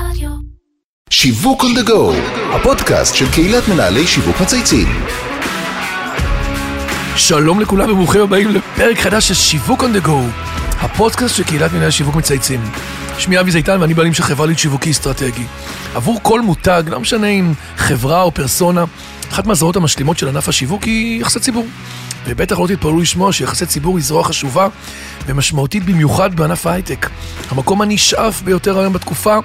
רדיו. שיווק on the go, הפודקאסט של קהילת מנהלי שיווק מצייצים. שלום לכולם וברוכים הבאים לפרק חדש של שיווק on the go, הפודקאסט של קהילת מנהל שיווק מצייצים. שמי אבי זיתן ואני בעלים של חברה ליד שיווקי אסטרטגי. עבור כל מותג, לא משנה אם חברה או פרסונה, אחת מהזרועות המשלימות של ענף השיווק היא יחסי ציבור. ובטח לא תתפלאו לשמוע שיחסי ציבור היא זרוע חשובה ומשמעותית במיוחד בענף ההייטק. המקום הנשאף ביותר היום בתקופה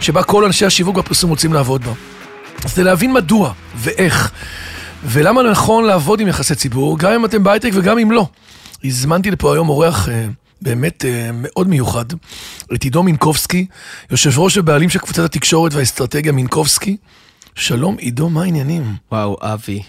שבה כל אנשי השיווק והפרסום רוצים לעבוד בה. אז כדי להבין מדוע ואיך ולמה נכון לעבוד עם יחסי ציבור, גם אם אתם בהייטק וגם אם לא. הזמנתי לפה היום אורח אה, באמת אה, מאוד מיוחד, את עידו מינקובסקי, יושב ראש ובעלים של קבוצת התקשורת והאסטרטגיה מינקובסקי. שלום עידו, מה העניינים? וואו, אבי.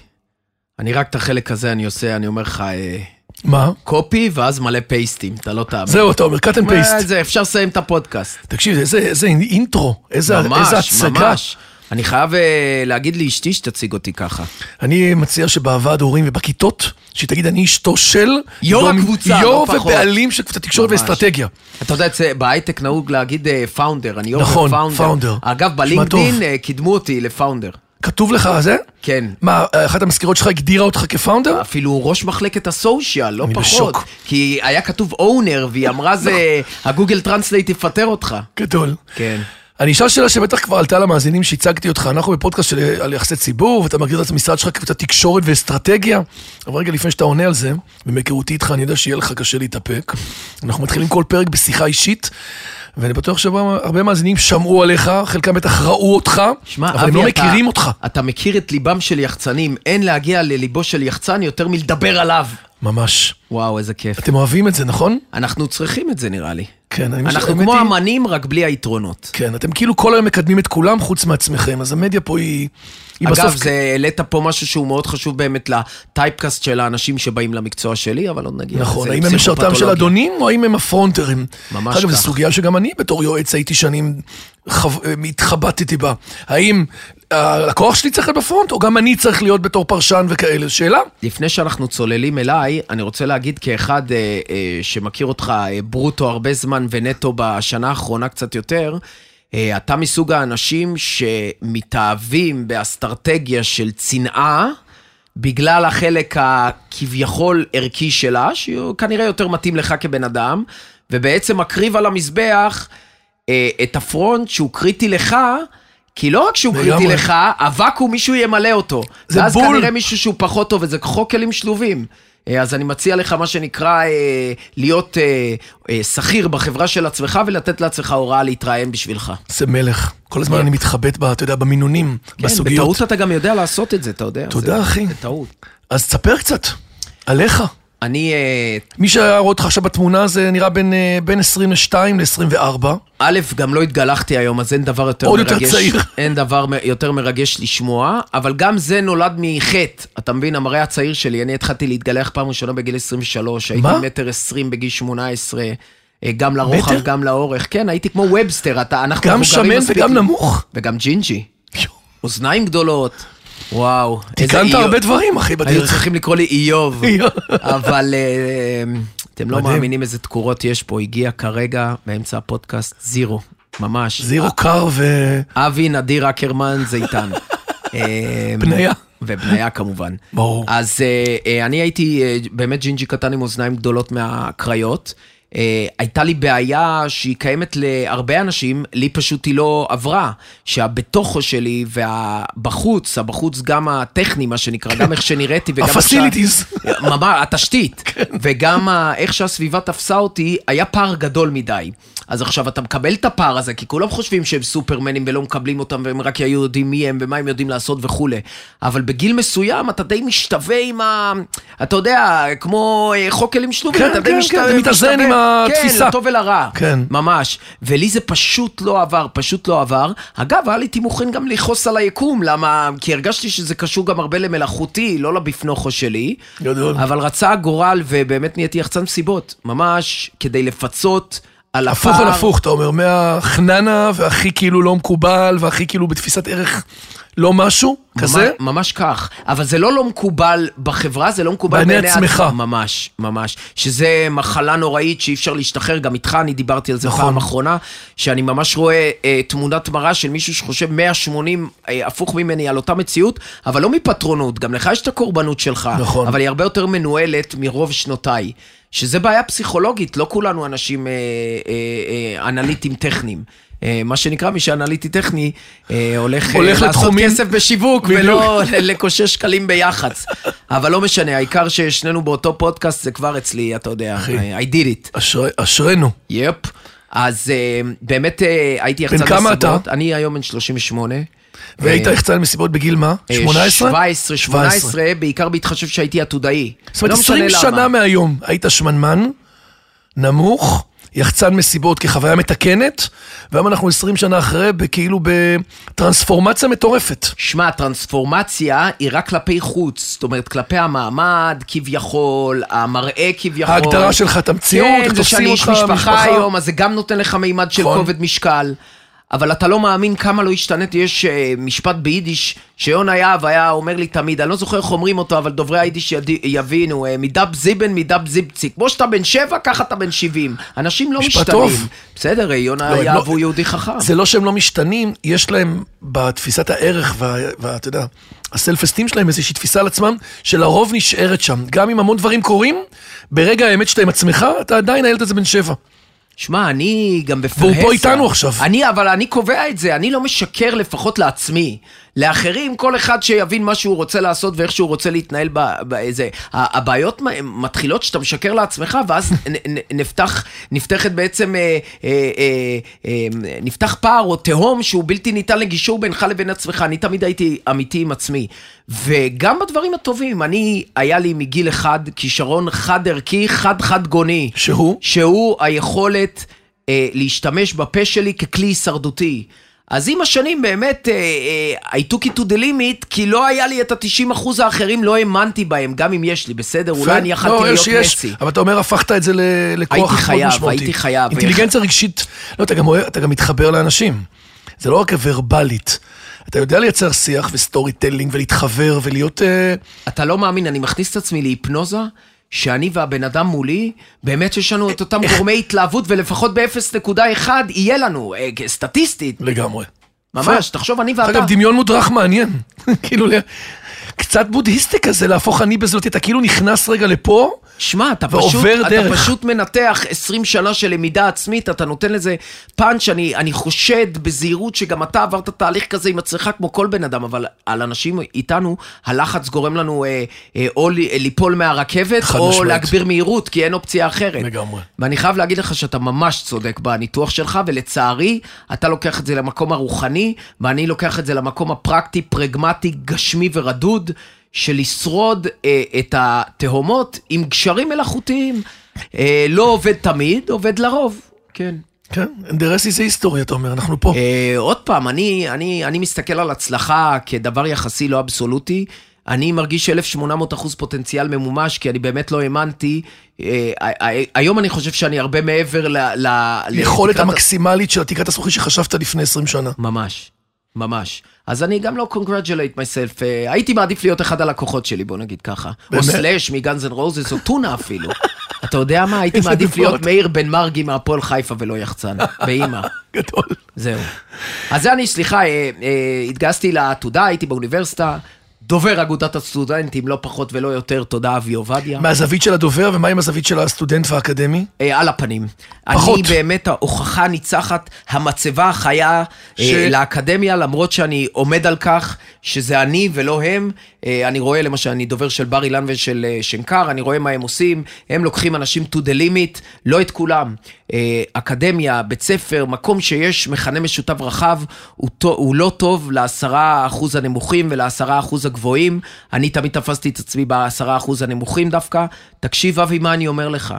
אני רק את החלק הזה אני עושה, אני אומר לך, אה, מה? קופי ואז מלא פייסטים, אתה לא תאמין. זהו, אתה אומר cut and paste. זה, אפשר לסיים את הפודקאסט. תקשיב, איזה, איזה אינטרו, איזה, ממש, איזה הצגה. ממש. אני חייב אה, להגיד לאשתי שתציג אותי ככה. אני מציע שבוועד הורים ובכיתות, שהיא תגיד, אני אשתו של... יו"ר הקבוצה, לא יו"ר פחות. ובעלים של קבוצת תקשורת. ואסטרטגיה. אתה יודע, בהייטק נהוג להגיד פאונדר, אני יו"ר נכון, ופאונדר. founder. אגב, נשמע בלינקדין. אה, קידמו אותי לפאונדר. כתוב לך זה? כן. מה, אחת המזכירות שלך הגדירה אותך כ founder? אפילו ראש מחלקת ה social, לא אני פחות. בשוק. כי היה כתוב owner, והיא אמרה זה, ה Google Translate יפטר אותך. גדול. כן. אני אשאל שאלה שבטח כבר עלתה למאזינים שהצגתי אותך, אנחנו בפודקאסט של, על יחסי ציבור, ואתה מגדיר את המשרד שלך כקבוצת תקשורת ואסטרטגיה, אבל רגע לפני שאתה עונה על זה, ומהיכרותי איתך אני יודע שיהיה לך קשה להתאפק. אנחנו מתחילים כל פרק בשיחה אישית, ואני בטוח שהרבה מאזינים שמעו עליך, חלקם בטח ראו אותך, שמע, אבל הם אבי, לא אתה- מכירים אותך. אתה מכיר את ליבם של יחצנים, אין להגיע לליבו של יחצן יותר מלדבר עליו. ממש. וואו, איזה כיף. אתם אוהבים את זה, נכון? אנחנו צריכים את זה נראה לי. כן, אני אנחנו כמו היא- אמנים, רק בלי היתרונות. כן, אתם כאילו כל היום מקדמים את כולם חוץ מעצמכם, אז המדיה פה היא... היא אגב, בסוף... זה העלית פה משהו שהוא מאוד חשוב באמת לטייפקאסט של האנשים שבאים למקצוע שלי, אבל עוד נגיע נכון, האם הם משרתם של. אדונים או האם הם הפרונטרים? ממש אגב, זו. סוגיה שגם אני בתור יועץ הייתי שנים חו... התחבטתי בה. האם הלקוח שלי צריך להיות בפרונט או גם אני צריך להיות בתור פרשן וכאלה? שאלה? לפני שאנחנו צוללים אליי, אני רוצה להגיד כאחד אה, אה, שמכיר אותך אה, ברוטו הרבה זמן ונטו בשנה האחרונה קצת יותר, אה, אתה מסוג האנשים שמתאהבים באסטרטגיה של צנעה, בגלל החלק הכביכול ערכי שלה, שהוא כנראה יותר מתאים לך כבן אדם, ובעצם מקריב על המזבח אה, את הפרונט שהוא קריטי לך, כי לא רק שהוא קריטי. לך, הוואקום מישהו ימלא אותו. זה ואז בול. כנראה מישהו שהוא פחות טוב, וזה חוק כלים שלובים. אה, אז אני מציע לך מה שנקרא אה, להיות אה, אה, שכיר בחברה של עצמך ולתת לעצמך הוראה להתראיין בשבילך. זה מלך. כל הזמן אני מתחבט, ב- אתה יודע, במינונים, כן, בסוגיות. בטעות אתה גם יודע לעשות את זה, אתה יודע. תודה, זה- אחי. זה טעות. אז תספר קצת, עליך. אני, אה, מי שהיה רואה אותך עכשיו בתמונה זה נראה בין, אה, בין 22 ל-24. א', גם לא התגלחתי היום, אז אין דבר יותר עוד יותר מרגש. צעיר. אין דבר יותר מרגש לשמוע, אבל גם זה נולד מחטא. אתה מבין, המראה הצעיר שלי, אני התחלתי להתגלח פעם ראשונה בגיל 23, הייתי? מטר עשרים בגיל 18, אה, גם לרוחב, מטר? גם לאורך. כן, הייתי כמו ובסטר, אתה, אנחנו גם שמן וגם נמוך. וגם ג'ינג'י. אוזניים גדולות. וואו. תיקנת. הרבה דברים, אחי, היו בדרך. צריכים לקרוא לי איוב. אבל אה, אתם לא. מאמינים איזה תקורות יש פה. הגיע כרגע, באמצע הפודקאסט, זירו. ממש. זירו קר ו... אבי נדיר אקרמן זיתן. אה, בניה. ובניה כמובן. ברור. אז אה, אה, אני הייתי אה, באמת ג'ינג'י קטן עם אוזניים גדולות מהקריות. אה, הייתה לי בעיה שהיא קיימת להרבה אנשים, לי פשוט היא לא עברה. שהבתוכו שלי והבחוץ, הבחוץ גם הטכני, מה שנקרא, גם איך שנראיתי וגם ה-facilities. ממש, התשתית. וגם ה- איך שהסביבה תפסה אותי, היה פער גדול מדי. אז עכשיו אתה מקבל את הפער הזה, כי כולם חושבים שהם סופרמנים ולא מקבלים אותם, והם רק היו יודעים מי הם ומה הם יודעים לעשות וכולי. אבל בגיל מסוים אתה די משתווה עם ה... אתה יודע, כמו אה, חוק כלים שלובים, כן, אתה די כן, משתווה. כן, זה מתאזן משתווה. עם התפיסה. כן, לטוב ולרע. כן. ממש. ולי זה פשוט לא עבר, פשוט לא עבר. אגב, היה לי תימוכין גם לכעוס על היקום, למה? כי הרגשתי שזה קשור גם הרבה למלאכותי, לא לביפנוכו שלי. גדול. אבל רצה הגורל, ובאמת נהייתי יחצן מסיבות. ממש כדי לפצות על הפער. הפוך על הפוך, אתה אומר, מהחננה והכי כאילו לא מקובל, והכי כאילו בתפיסת ערך לא משהו כזה? ממש, ממש כך. אבל זה לא לא מקובל בחברה, זה לא מקובל בעיני בעיני עצמך. עצמך. ממש, ממש. שזה מחלה נוראית שאי אפשר להשתחרר, גם איתך אני דיברתי על זה נכון. פעם אחרונה, שאני ממש רואה אה, תמונת מראה של מישהו שחושב 180 אה, הפוך ממני על אותה מציאות, אבל לא מפטרונות, גם לך יש את הקורבנות שלך. נכון. אבל היא הרבה יותר מנוהלת מרוב שנותיי. שזה בעיה פסיכולוגית, לא כולנו אנשים אה, אה, אה, אנליטים טכניים. אה, מה שנקרא, מי שאנליטי טכני, אה, הולך, אה, הולך לעשות לתחומים- כסף בשיווק. ולא לקושש שקלים ביח"צ. אבל לא משנה, העיקר ששנינו באותו פודקאסט זה כבר אצלי, אתה יודע, אחי. I did it. אשרי- אשרינו. יפ. אז אה, באמת הייתי יחצן בן כמה אתה? מסיבות. אני היום בן 38. והיית יחצן מסיבות בגיל מה? אה, 18? 17, 18, בעיקר בהתחשב שהייתי עתודאי. זאת אומרת, לא משנה 20 למה. שנה מהיום היית שמנמן, נמוך, יחצן מסיבות כחוויה מתקנת, והיום אנחנו 20 שנה אחרי, כאילו בטרנספורמציה מטורפת. שמע, הטרנספורמציה היא רק כלפי חוץ, זאת אומרת, כלפי המעמד, כביכול, המראה כביכול. ההגדרה שלך את המציאות, איך כן, זה תופסים שאני אותך, איש משפחה משפחה. היום, אז זה גם נותן לך מימד של נכון. כובד משקל. אבל אתה לא מאמין כמה לא השתנתי, יש uh, משפט ביידיש שיונה יהב היה אומר לי תמיד, אני לא זוכר איך אומרים אותו, אבל דוברי היידיש יד... יבינו, uh, מדב זיבן, מדב זיבציק. כמו שאתה בן שבע, ככה אתה בן שבעים. אנשים לא משתנים. טוב. בסדר, אה, יונה לא, הם יהב לא- הוא יהודי חכם. זה לא שהם לא משתנים, יש להם בתפיסת הערך, ואתה יודע, הסלף אסטים שלהם איזושהי תפיסה על עצמם, שלרוב נשארת שם. גם אם המון דברים קורים, ברגע האמת שאתה עם עצמך, אתה עדיין הילד הזה בן שבע. שמע, אני גם בפרהסיה. והוא פה איתנו עכשיו. אני, אבל אני קובע את זה, אני לא משקר לפחות לעצמי. לאחרים, כל אחד שיבין מה שהוא רוצה לעשות ואיך שהוא רוצה להתנהל באיזה... הבעיות מתחילות שאתה משקר לעצמך, ואז נפתח, נפתחת בעצם, אה, אה, אה, אה, נפתח פער או תהום שהוא בלתי ניתן לגישור בינך לבין עצמך. אני תמיד הייתי אמיתי עם עצמי. וגם בדברים הטובים, אני, היה לי מגיל אחד כישרון חד-ערכי, חד-חד גוני. שהוא? שהוא היכולת אה, להשתמש בפה שלי ככלי הישרדותי. אז עם השנים באמת, I took it to the limit, כי לא היה לי את ה-90% האחרים, לא האמנתי בהם, גם אם יש לי, בסדר? אולי אני יכלתי לא, להיות מסי. אבל אתה אומר, הפכת את זה לכוח הייתי מאוד חייב, משמעותי. הייתי חייב. אינטליגנציה רגשית, לא, אתה גם, אוהב- אתה גם מתחבר לאנשים. זה לא רק ורבלית. אתה יודע לייצר שיח ו storytelling ולהתחבר ולהיות... אה, אתה לא מאמין, אני מכניס את עצמי להיפנוזה, שאני והבן אדם מולי, באמת יש לנו את אותם גורמי התלהבות, ולפחות ב-0.1 יהיה לנו, אה, סטטיסטית. לגמרי. ממש, תחשוב, אני ואתה. אגב, דמיון מודרך מעניין. כאילו, קצת בודהיסטי כזה, להפוך אני בזאת, אתה כאילו נכנס רגע לפה, שמע, אתה פשוט, אתה. פשוט מנתח 20 שנה של למידה עצמית, אתה נותן לזה פאנץ', אני, אני חושד בזהירות שגם אתה עברת תהליך כזה עם עצמך כמו כל בן אדם, אבל על אנשים איתנו, הלחץ גורם לנו אה, אה, או ליפול מהרכבת, או משמעית. להגביר מהירות, כי אין אופציה אחרת. לגמרי. ואני חייב להגיד לך שאתה ממש צודק בניתוח שלך, ולצערי, אתה לוקח את זה למקום הרוחני, ואני לוקח את זה למקום הפרקטי, פרגמטי, גשמי ורדוד, של לשרוד אה, את התהומות עם גשרים מלאכותיים. אה, לא עובד תמיד, עובד לרוב, כן. כן, אינדרסי זה היסטוריה, אתה אומר, אנחנו פה. אה, עוד פעם, אני, אני, אני מסתכל על הצלחה כדבר יחסי לא אבסולוטי. אני מרגיש 1,800 אחוז פוטנציאל ממומש, כי אני באמת לא האמנתי. אה, היום אני חושב שאני הרבה מעבר ל... ל- יכולת לתקרת ה- המקסימלית של התקרת הזכוכית שחשבת לפני 20 שנה. ממש, ממש. אז אני גם לא congratulate myself, אה, הייתי מעדיף להיות אחד הלקוחות שלי, בוא נגיד ככה. או? סלאש מ Guns N' Roses, או טונה אפילו. אתה יודע מה? הייתי מעדיף. להיות מאיר בן מרגי מהפועל חיפה ולא יחצן, באימא. גדול. זהו. אז זה אני, סליחה, אה, אה, התגייסתי לעתודה, הייתי באוניברסיטה, דובר אגודת הסטודנטים, לא פחות ולא יותר, תודה אבי עובדיה. מהזווית של הדובר, ומה עם הזווית של הסטודנט והאקדמי? אה, על הפנים. פחות. אני באמת ההוכחה הניצחת, המצבה החיה ש- אה, לאקדמיה, למרות שאני עומד על כך שזה אני ולא הם. אה, אני רואה למשל, אני דובר של בר אילן ושל אה, שנקר, אני רואה מה הם עושים, הם לוקחים אנשים to the limit, לא את כולם. אה, אקדמיה, בית ספר, מקום שיש מכנה משותף רחב, הוא, טו- הוא לא טוב לעשרה אחוז הנמוכים ולעשרה אחוז הגבוהים. אני תמיד תפסתי את עצמי בעשרה אחוז הנמוכים דווקא. תקשיב, אבי, מה אני אומר לך?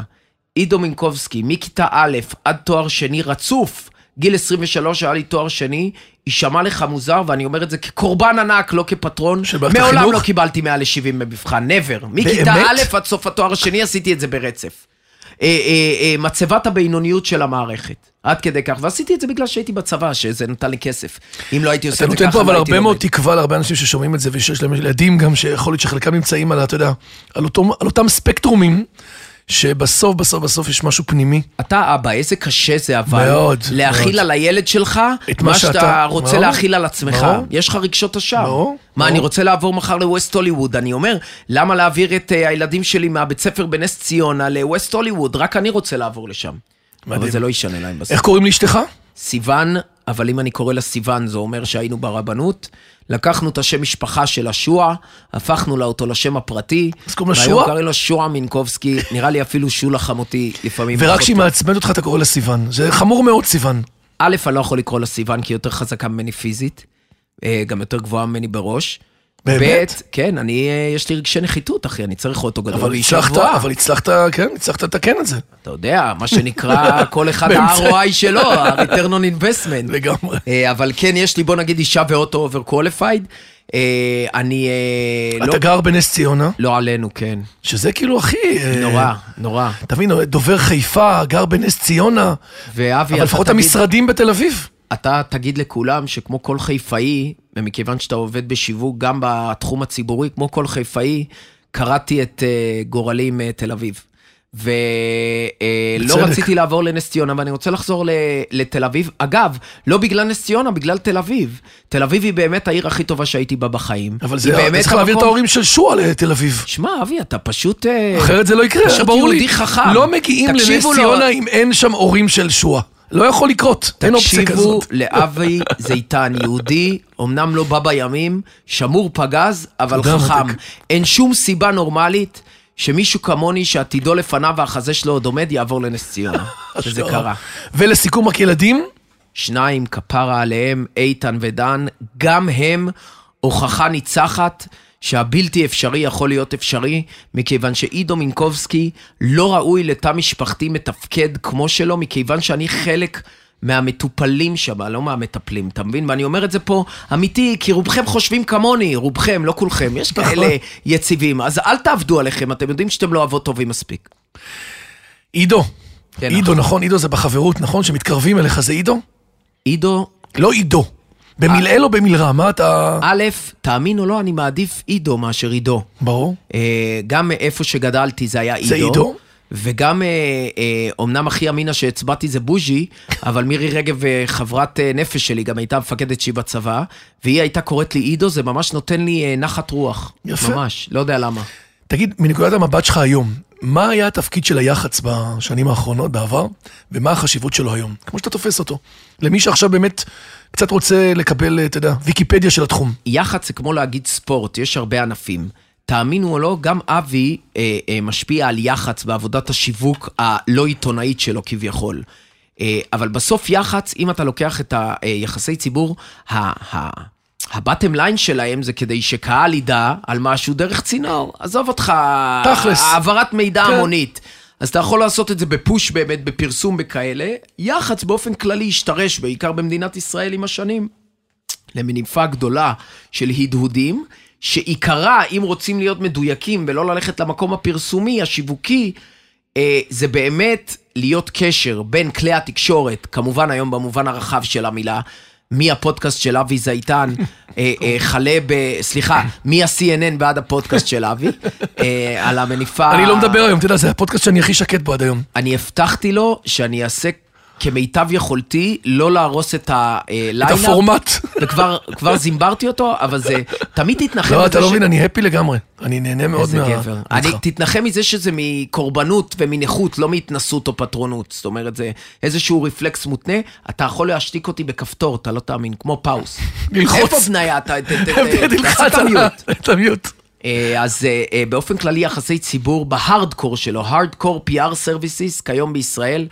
עידו מינקובסקי, מכיתה א' עד תואר שני רצוף, גיל 23 היה לי תואר שני, יישמע לך מוזר, ואני אומר את זה כקורבן ענק, לא כפטרון. מעולם החינוך? לא קיבלתי מעל ל-70 במבחן, never. מכיתה? א' עד סוף התואר השני עשיתי את זה ברצף. אה, אה, אה, מצבת הבינוניות של המערכת. עד כדי כך, ועשיתי את זה בגלל שהייתי בצבא, שזה נתן לי כסף. אם לא הייתי עושה אתה את זה נותן ככה, פה לא אבל הייתי הרבה מאוד לומד. תקווה להרבה אנשים ששומעים את זה ושיש להם ילדים גם, שיכול להיות שחלקם נמצאים על, אתה יודע, על, אותו, על אותם ספקטרומים, שבסוף, בסוף, בסוף יש משהו פנימי. אתה אבא, איזה קשה זה אבל. מאוד, להכיל מאוד. על הילד שלך את מה שאתה שאתה- רוצה ברור, להכיל על עצמך. ברור. יש לך רגשות אשם. ברור, מה. אני רוצה לעבור מחר לווסט הוליווד. אני אומר, למה להעביר את אה, הילדים שלי מהבית ספר בנס ציונה לווסט הוליווד? רק אני רוצה לעבור לשם. אבל מדהים. זה לא ישנה להם בסוף. איך קוראים לאשתך? סיוון, אבל אם אני קורא לה סיוון, זה אומר שהיינו ברבנות. לקחנו את השם משפחה של השוע, הפכנו לה אותו לשם הפרטי. אז קוראים לה והיום שוע? קוראים לו שוע מינקובסקי, נראה לי אפילו שולה חמותי לפעמים. ורק כשהיא מעצבנת אותך אתה קורא לה סיוון. זה חמור מאוד, סיוון. א', אני לא יכול לקרוא לה סיוון, כי היא יותר חזקה ממני פיזית, אה, גם יותר גבוהה ממני בראש. באמת? ב', כן, אני, אה, יש לי רגשי נחיתות, אחי, אני צריך אוטו גדול. אבל הצלחת. אבל הצלחת, כן, הצלחת לתקן את זה. אתה יודע, מה שנקרא, כל אחד. ה-ROI שלו, ה-return on investment. לגמרי. אה, אבל כן, יש לי, בוא נגיד, אישה ואוטו overqualified. אני אה, לא... אתה גר בנס ציונה, לא עלינו, כן. שזה כאילו הכי... אה, נורא, נורא. תבין, דובר חיפה, גר בנס ציונה, ואבי, אבל אתה לפחות המשרדים בתל אביב. אתה תגיד לכולם שכמו כל חיפאי, ומכיוון שאתה עובד בשיווק גם בתחום הציבורי, כמו כל חיפאי, קראתי את uh, גורלי עם uh, תל אביב. ולא בצדק. רציתי לעבור לנס ציונה, ואני רוצה לחזור ל- לתל אביב. אגב, לא בגלל נס ציונה, בגלל תל אביב. תל אביב היא באמת העיר הכי טובה שהייתי בה בחיים. אבל זה, באמת צריך להעביר את ההורים של שועה לתל אביב. שמע, אבי, אתה פשוט... אה, אחרת זה לא יקרה, פשוט ברור לי. יהודי חכם. לא מגיעים לנס. ציונה אם אין שם הורים של שועה. לא יכול לקרות, אין אופציה תקשיבו כזאת. לאבי זיתן, יהודי, אמנם לא בא בימים, שמור פגז, אבל חכם. אין שום סיבה נורמלית שמישהו כמוני, שעתידו לפניו והחזה שלו עוד עומד, יעבור לנס ציונה. שזה. קרה. ולסיכום, רק ילדים, שניים, כפרה עליהם, איתן ודן, גם הם הוכחה ניצחת שהבלתי אפשרי יכול להיות אפשרי, מכיוון שעידו מינקובסקי לא ראוי לתא משפחתי מתפקד כמו שלו, מכיוון שאני חלק מהמטופלים שם, לא מהמטפלים, אתה מבין? ואני אומר את זה פה אמיתי, כי רובכם חושבים כמוני, רובכם, לא כולכם, יש כאלה יציבים, אז אל תעבדו עליכם, אתם יודעים שאתם לא אבות טובים מספיק. עידו. כן, עידו, נכון. נכון, עידו זה בחברות, נכון? שמתקרבים אליך זה עידו? עידו, לא עידו. במלעיל או במלרע? מה אתה... א', תאמין או לא, אני מעדיף עידו מאשר עידו. ברור. אה, גם איפה שגדלתי זה היה עידו. זה עידו? וגם, אה, אה, אומנם הכי אמינה שהצבעתי זה בוז'י, אבל מירי רגב, אה, חברת אה, נפש שלי, גם הייתה מפקדת שלי בצבא, והיא הייתה קוראת לי עידו, זה ממש נותן לי אה, נחת רוח. יפה. ממש, לא יודע למה. תגיד, מנקודת המבט שלך היום, מה היה התפקיד של היח"צ בשנים האחרונות, בעבר, ומה החשיבות שלו היום? כמו שאתה תופס אותו. למי שעכשיו באמת קצת רוצה לקבל, אתה יודע, ויקיפדיה של התחום. יח"צ זה כמו להגיד ספורט, יש הרבה ענפים. תאמינו או לא, גם אבי אה, אה, משפיע על יח"צ בעבודת השיווק הלא עיתונאית שלו כביכול. אה, אבל בסוף יח"צ, אם אתה לוקח את היחסי ציבור, ה- ה- הבטם ליין שלהם זה כדי שקהל ידע על משהו דרך צינור. עזוב אותך, תכלס. העברת מידע כן. המונית. אז אתה יכול לעשות את זה בפוש באמת, בפרסום בכאלה. יח"צ באופן כללי השתרש, בעיקר במדינת ישראל עם השנים. למניפה גדולה של הדהודים, שעיקרה, אם רוצים להיות מדויקים ולא ללכת למקום הפרסומי, השיווקי, אה, זה באמת להיות קשר בין כלי התקשורת, כמובן היום במובן הרחב של המילה, מהפודקאסט של אבי זייתן, אה, אה, חלה ב... סליחה, מה-CNN ועד הפודקאסט של אבי, אה, על המניפה... אני לא מדבר היום, אתה יודע, זה הפודקאסט שאני הכי שקט בו עד היום. אני הבטחתי לו שאני אעשה כמיטב יכולתי לא להרוס את הלילה. את הפורמט. וכבר כבר זיברתי אותו, אבל זה, תמיד תתנחם לא, אתה לא מבין, אני happy לגמרי. אני נהנה מאוד איזה מה... גבר. אני. תתנחם מזה שזה מקורבנות ומנחיתות, לא מהתנשאות או פטרונות. זאת אומרת, זה איזשהו רפלקס מותנה, אתה יכול להשתיק אותי בכפתור, אתה לא תאמין, כמו pause. ללחוץ. איפה בניה? ת- ת- תלחץ תעשה את ה mute. את ה mute. אה, אז אה, אה, באופן כללי יחסי ציבור בהארדקור שלו, hardcore PR Services כיום בישראל,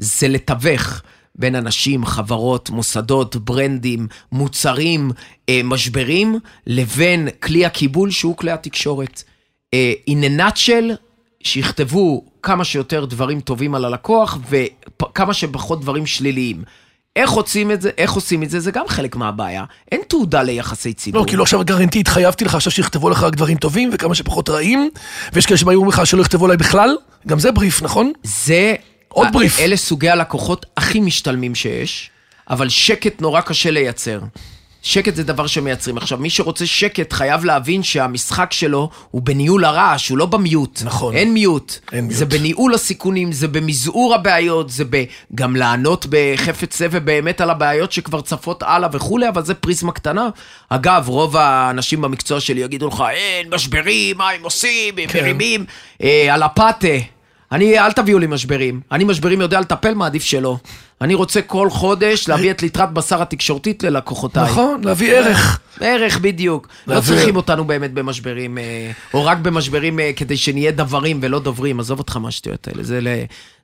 זה לתווך בין אנשים, חברות, מוסדות, ברנדים, מוצרים, אה, משברים, לבין כלי הקיבול שהוא כלי התקשורת. אה, in a nutshell, שיכתבו כמה שיותר דברים טובים על הלקוח וכמה שפחות דברים שליליים. איך עושים את זה, איך עושים את זה, זה גם חלק מהבעיה. אין תעודה ליחסי ציבור. לא, כאילו עכשיו גרנטי התחייבתי לך עכשיו שיכתבו לך רק דברים טובים וכמה שפחות רעים, ויש כאלה שבאים לך שלא יכתבו עליי בכלל, גם זה בריף, נכון? זה... עוד בריף. אלה סוגי הלקוחות הכי משתלמים שיש, אבל שקט נורא קשה לייצר. שקט זה דבר שמייצרים. עכשיו, מי שרוצה שקט חייב להבין שהמשחק שלו הוא בניהול הרעש, הוא לא במיוט. נכון. אין מיוט. אין מיוט. זה בניהול הסיכונים, זה במזעור הבעיות, זה ב- גם לענות בחפץ לב ובאמת על הבעיות שכבר צפות הלאה וכולי, אבל זה פריזמה קטנה. אגב, רוב האנשים במקצוע שלי יגידו לך, אין משברים, מה הם עושים, הם כן. מרימים אה, על הפאטה. אני, אל תביאו לי משברים. אני משברים יודע לטפל, מעדיף שלא. אני רוצה כל חודש להביא את ליטרת בשר התקשורתית ללקוחותיי. נכון, להביא ערך. ערך בדיוק. לא צריכים אותנו באמת במשברים, אה, או רק במשברים אה, כדי שנהיה דברים ולא דוברים. עזוב אותך מהשטויות האלה. זה, ל,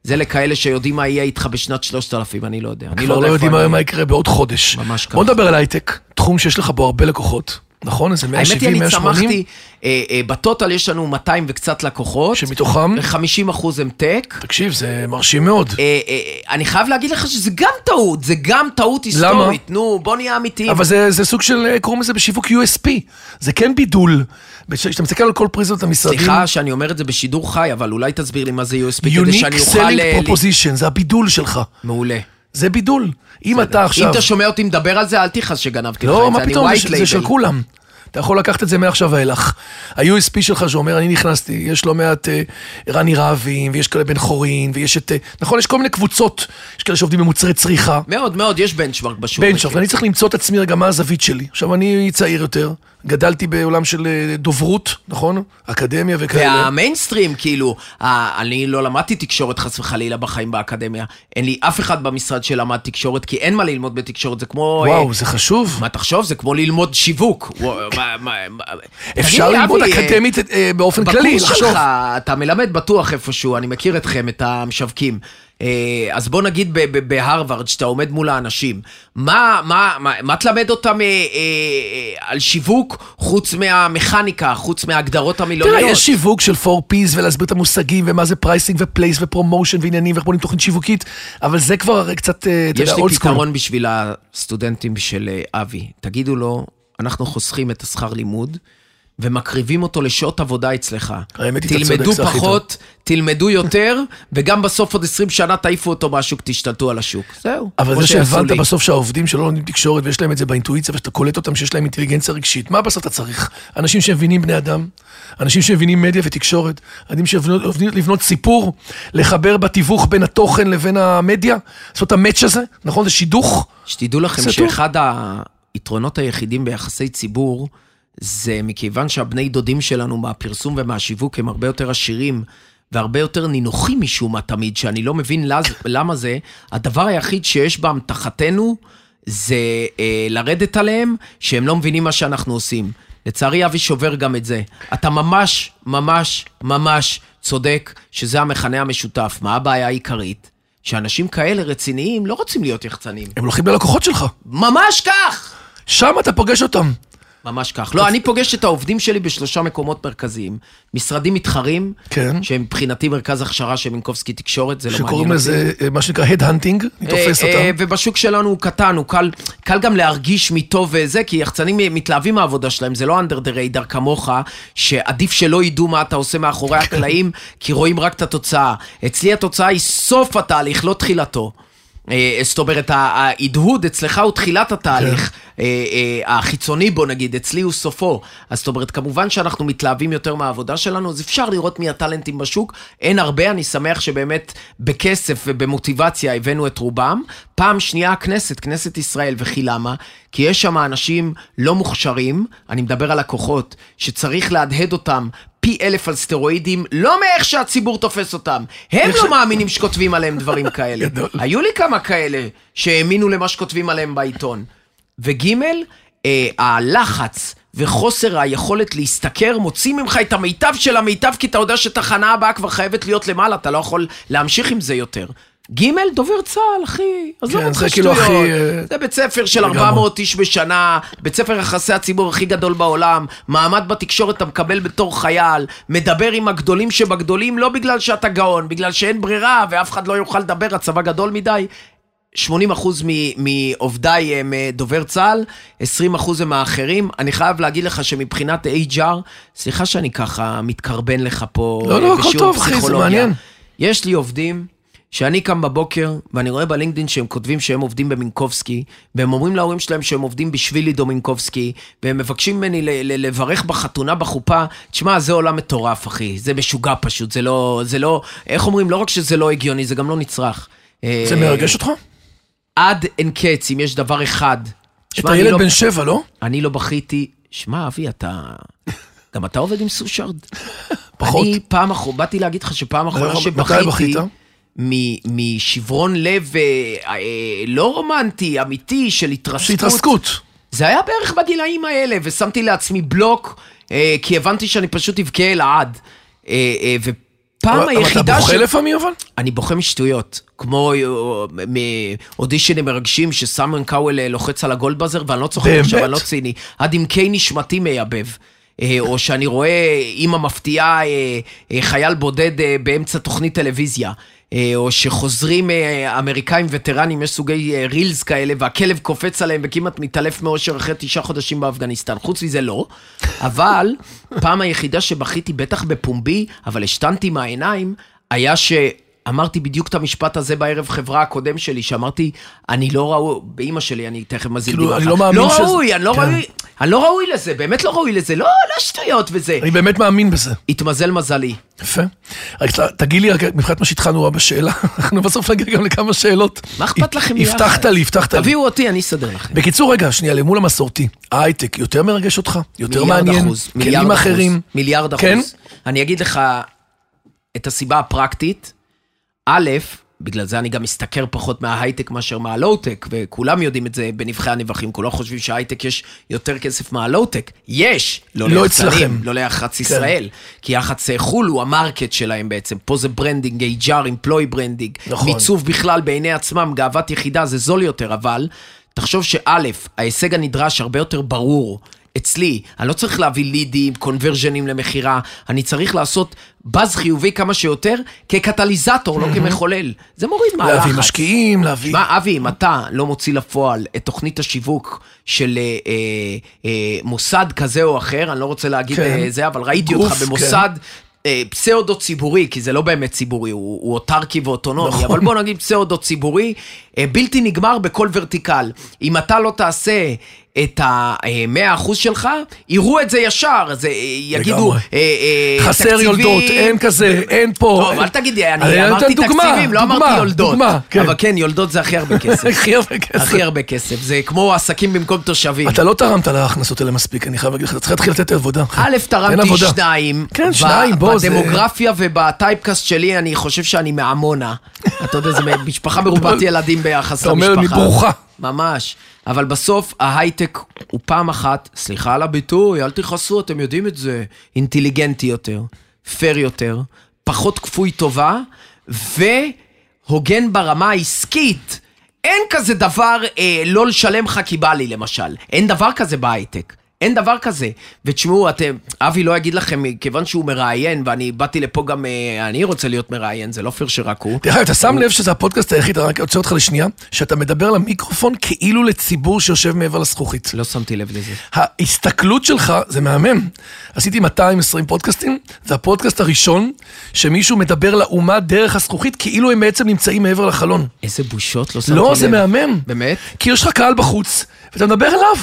זה לכאלה שיודעים מה יהיה איתך בשנת 3000, אני לא יודע. אני כבר לא יודע יודעים מה יקרה בעוד חודש. ממש ככה. בוא נדבר על הייטק, תחום שיש לך בו הרבה לקוחות, נכון? איזה האמת היא, 170, אני 180, צמחתי, אה, אה, בטוטל יש לנו 200 וקצת לקוחות, שמתוכם, 50 אחוז הם טק. תקשיב, זה מרשים מאוד. אה, אה, אני חייב להגיד לך שזה גם טעות, זה גם טעות היסטורית. נו, בוא נהיה אמיתיים. אבל זה, זה סוג של, קוראים לזה בשיווק USP. זה כן בידול. כשאתה מסתכל על כל פריזות המשרדים, סליחה שאני אומר את זה בשידור חי, אבל אולי תסביר לי מה זה USP כדי Unique שאני אוכל... Selling אה, ל- Proposition, זה הבידול שלך. מעולה. זה בידול. אם אתה אם עכשיו... אתה שומע אותי מדבר על זה, אל תכעס שגנבתי לך לא, את זה, מה אני פתאום, white זה, זה של. כולם. אתה יכול לקחת את זה מעכשיו ואילך. ה-USP שלך שאומר, אני נכנסתי, יש לא מעט אה, רני רהבים, ויש כאלה בן חורין, ויש את... אה, נכון, יש כל מיני קבוצות, יש כאלה שעובדים במוצרי צריכה. מאוד מאוד, יש בנצ'מרק בשוק. בנצ'ארט, ואני צריך למצוא את עצמי רגע מה הזווית שלי. עכשיו, אני צעיר יותר, גדלתי בעולם של אה, דוברות, נכון? אקדמיה וכאלה. והמיינסטרים, כאילו, אני לא למדתי תקשורת חס וחלילה בחיים באקדמיה. אין לי אף אחד במשרד שלמד תקשורת, כי אין מה ללמוד בתקשורת, זה כמו... וואו, אה, זה חשוב. מה תחשוב? זה כמו ללמוד שיווק. אפשר לי, ללמוד אה, אקדמית אה, באופן כללי, בקורס לחשוב. שלך, אתה מלמד בטוח איפשהו, אני מכיר אתכם, את המשווקים. אה, אז בוא נגיד בהרווארד, שאתה עומד מול האנשים, מה, מה, מה, מה תלמד אותם אה, אה, על שיווק, חוץ מהמכניקה, חוץ מההגדרות המילוניות? תראה, יש שיווק של 4Ps ולהסביר את המושגים ומה זה pricing ו place ו promotion ועניינים ואיך בונים תוכנית שיווקית, אבל זה כבר הרי קצת, אתה יש יודע, לי old school. פתרון בשביל הסטודנטים של אבי. תגידו לו, אנחנו חוסכים את השכר לימוד. ומקריבים אותו לשעות עבודה אצלך. האמת היא, אתה תלמדו צודק, הכי פחות, תלמדו יותר, וגם בסוף עוד 20 שנה תעיפו אותו מהשוק, תשתלטו על השוק. זהו. אבל זה שהבנת לי. בסוף שהעובדים שלא לומדים תקשורת ויש להם את זה באינטואיציה ושאתה קולט אותם שיש להם אינטליגנציה רגשית, מה בסוף אתה צריך? אנשים שמבינים בני אדם, אנשים שמבינים מדיה ותקשורת, אנשים שיודעים לבנות סיפור, לחבר בתיווך בין התוכן לבין המדיה, לעשות את המאץ' הזה, נכון? זה שידוך. שתדעו לכם זה טוב. היתרונות היחידים ביחסי ציבור, זה מכיוון שהבני דודים שלנו מהפרסום ומהשיווק הם הרבה יותר עשירים. והרבה יותר נינוחים משום מה תמיד, שאני לא מבין לז, למה זה. הדבר היחיד שיש באמתחתנו זה אה, לרדת עליהם, שהם לא מבינים מה שאנחנו עושים. לצערי, אבי שובר גם את זה. אתה ממש, ממש, ממש צודק שזה המכנה המשותף. מה הבעיה העיקרית? שאנשים כאלה רציניים לא רוצים להיות יחצנים. הם הולכים ללקוחות שלך, ממש כך! שם אתה פוגש אותם. ממש כך. לא, אני פוגש את העובדים שלי בשלושה מקומות מרכזיים. משרדים מתחרים, כן. שהם מבחינתי מרכז הכשרה של מינקובסקי תקשורת, זה לא מעניין שקוראים אותי. לזה אה, מה שנקרא ה headhunting, אני תופס אה, אה, אותם. ובשוק שלנו הוא קטן, הוא קל, קל גם להרגיש מי טוב וזה, כי יחצנים מתלהבים מהעבודה שלהם, זה לא under the radar כמוך, שעדיף שלא ידעו מה אתה עושה מאחורי הקלעים, כי רואים רק את התוצאה. אצלי התוצאה היא סוף התהליך, לא תחילתו. אה, זאת אומרת, ההדהוד אצלך הוא תחילת התהליך, אה, אה, החיצוני בו נגיד, אצלי הוא סופו. אז זאת אומרת, כמובן שאנחנו מתלהבים יותר מהעבודה שלנו, אז אפשר לראות מי הטאלנטים בשוק. אין הרבה, אני שמח שבאמת בכסף ובמוטיבציה הבאנו את רובם. פעם שנייה הכנסת, כנסת ישראל, וכי למה? כי יש שם אנשים לא מוכשרים, אני מדבר על לקוחות, שצריך להדהד אותם פי אלף על סטרואידים, לא מאיך שהציבור תופס אותם. הם לא מאמינים שכותבים עליהם דברים כאלה. היו לי כמה כאלה שהאמינו למה שכותבים עליהם בעיתון. וג', אה, הלחץ וחוסר היכולת להשתכר מוציא ממך את המיטב של המיטב, כי אתה יודע שתחנה הבאה כבר חייבת להיות למעלה, אתה לא יכול להמשיך עם זה יותר. ג', דובר צה"ל, אחי, עזוב כן, אותך כאילו שטויות. הכי, אה, זה בית ספר של לגמרי. 400 איש בשנה, בית ספר יחסי הציבור הכי גדול בעולם, מעמד בתקשורת אתה מקבל בתור חייל, מדבר עם הגדולים שבגדולים, לא בגלל שאתה גאון, בגלל שאין ברירה ואף אחד לא יוכל לדבר, הצבא גדול מדי. 80 אחוז מ- מעובדיי הם אה, דובר צה"ל, 20 אחוז הם האחרים. אני חייב להגיד לך שמבחינת HR, סליחה שאני ככה מתקרבן לך פה לא, אה, לא, הכל בשיעור טוב, אחי, זה. מעניין. יש לי עובדים שאני קם בבוקר, ואני רואה בלינקדאין שהם כותבים שהם עובדים במינקובסקי, והם אומרים להורים שלהם שהם עובדים בשביל עידו מינקובסקי, והם מבקשים ממני ל- ל- לברך בחתונה בחופה. תשמע, זה עולם מטורף, אחי. זה משוגע פשוט, זה לא, זה לא, איך אומרים? לא רק שזה לא הגיוני, זה גם לא נצרך. זה אה, מרגש אותך? עד אין קץ, אם יש דבר אחד. את שמע, אני הילד לא- בן שבע, לא? אני לא בכיתי. שמע, אבי, אתה... גם אתה עובד עם סושארד? פחות. אני פעם אחרונה, באתי להגיד לך שפעם אחרונה מתי שבכיתי, בכית? משברון לב אה, אה, לא רומנטי, אמיתי, של התרסקות. התרסקות. זה היה בערך בגילאים האלה, ושמתי לעצמי בלוק, אה, כי הבנתי שאני פשוט אבכה לעד. אה, אה, ופעם אבל היחידה אתה בוכה לפעמים אבל? אני בוכה משטויות, כמו מאודישנים מרגשים שסמון קאוול לוחץ על הגולדבאזר, ואני לא צוחק? עכשיו, אני לא ציני, עד עמקי נשמתי מייבב. או שאני רואה אימא מפתיעה חייל בודד באמצע תוכנית טלוויזיה. אה, או שחוזרים אה, אמריקאים וטרנים, יש סוגי אה, רילס כאלה, והכלב קופץ עליהם וכמעט מתעלף מאושר אחרי תשעה חודשים באפגניסטן. חוץ מזה לא. אבל פעם היחידה שבכיתי, בטח בפומבי, אבל השתנתי מהעיניים, היה ש... אמרתי בדיוק את המשפט הזה בערב חברה הקודם שלי, שאמרתי, אני לא ראוי, באימא שלי, אני תכף מזיל כאילו. אני לא מאמין לא שזה- ראוי, אני לא כן. ראוי, אני לא ראוי לזה, באמת לא ראוי לזה, לא, לא שטויות וזה. אני באמת מאמין בזה. התמזל מזלי. יפה. רק תגיד לי, רק מבחינת מה שהתחלנו בשאלה, אנחנו בסוף נגיע גם לכמה שאלות. מה אכפת לכם הבטחת? לי, הבטחת לי. תביאו אותי, אני אסדר לכם. בקיצור, רגע, שנייה, למול המסורתי, ההייטק יותר מרגש אותך? יותר מעניין? אחוז, מיליארד אחוז, אחרים? מיליארד אחוז. כן? אני אגיד לך את הסיבה הפרקטית. א', בגלל זה אני גם משתכר פחות מההייטק מאשר מהלואו-טק, וכולם יודעים את זה בנבכי הנבכים, כולם חושבים שההייטק יש יותר כסף מהלואו-טק. יש! לא, לא אצלכם. לא ליח"צ ישראל. כי יח"צ חו"ל הוא ה market שלהם בעצם. פה זה branding, HR, employer branding. נכון. מיצוב בכלל בעיני עצמם, גאוות יחידה, זה זול יותר, אבל תחשוב שא', ההישג הנדרש הרבה יותר ברור. אצלי, אני לא צריך להביא לידים, קונברז'נים למכירה, אני צריך לעשות באז חיובי כמה שיותר כקטליזטור, לא כמחולל. זה מוריד מהלחץ. להביא משקיעים, להביא... מה, אבי, אם אתה לא מוציא לפועל את תוכנית השיווק של אה, אה, אה, מוסד כזה או אחר, אני לא רוצה להגיד כן. אה, זה, אבל ראיתי גוף, אותך במוסד... אה, פסאודו ציבורי, כי זה לא באמת ציבורי, הוא, הוא אוטרקי ואוטונומי, נכון. אבל בוא נגיד פסאודו ציבורי, אה, בלתי נגמר בכל ורטיקל. אם אתה לא תעשה את ה-100% שלך, יראו את זה ישר, זה, אה, יגידו. אה, אה, חסר תקציבים, יולדות, אין כזה, אין פה. טוב, אל תגידי, אני אמרתי תקציבים, לא אמרתי יולדות. כן. אבל כן, יולדות זה הכי הרבה כסף. הכי הרבה כסף. הכי הרבה כסף, זה כמו עסקים במקום תושבים. אתה לא תרמת להכנסות האלה מספיק, אני חייב להגיד לך, אתה צריך להתחיל לתת עבודה. א', תרמתי. שניים. כן, שניים, בוא, זה- בדמוגרפיה ובטייפקאסט שלי, אני חושב שאני מעמונה. אתה יודע, זה משפחה מרובת ילדים ביחס אתה למשפחה. אומר מברוכה. ממש. אבל בסוף ההייטק הוא פעם אחת, סליחה על הביטוי, אל תכעסו, אתם יודעים את זה, אינטליגנטי יותר, פייר יותר, פחות כפוי טובה, והוגן ברמה העסקית. אין כזה דבר אה, לא לשלם לך כי בא לי, למשל. אין דבר כזה בהייטק. אין דבר כזה. ותשמעו, אתם, אבי לא יגיד לכם, כיוון שהוא מראיין, ואני באתי לפה גם, אה, אני רוצה להיות מראיין, זה לא פייר שרק הוא. אגב, אתה שם לב שזה הפודקאסט היחיד, אני רק עוצר אותך לשנייה, שאתה מדבר למיקרופון כאילו לציבור שיושב מעבר לזכוכית. לא שמתי לב לזה. ההסתכלות שלך, זה מהמם. עשיתי 220 פודקאסטים, זה הפודקאסט הראשון שמישהו מדבר לאומה דרך הזכוכית, כאילו הם בעצם נמצאים מעבר לחלון. איזה בושות, לא שמתי לב. לא, זה מהמם. באמת? כי יש לך קהל בחוץ, ואתה מדבר אליו.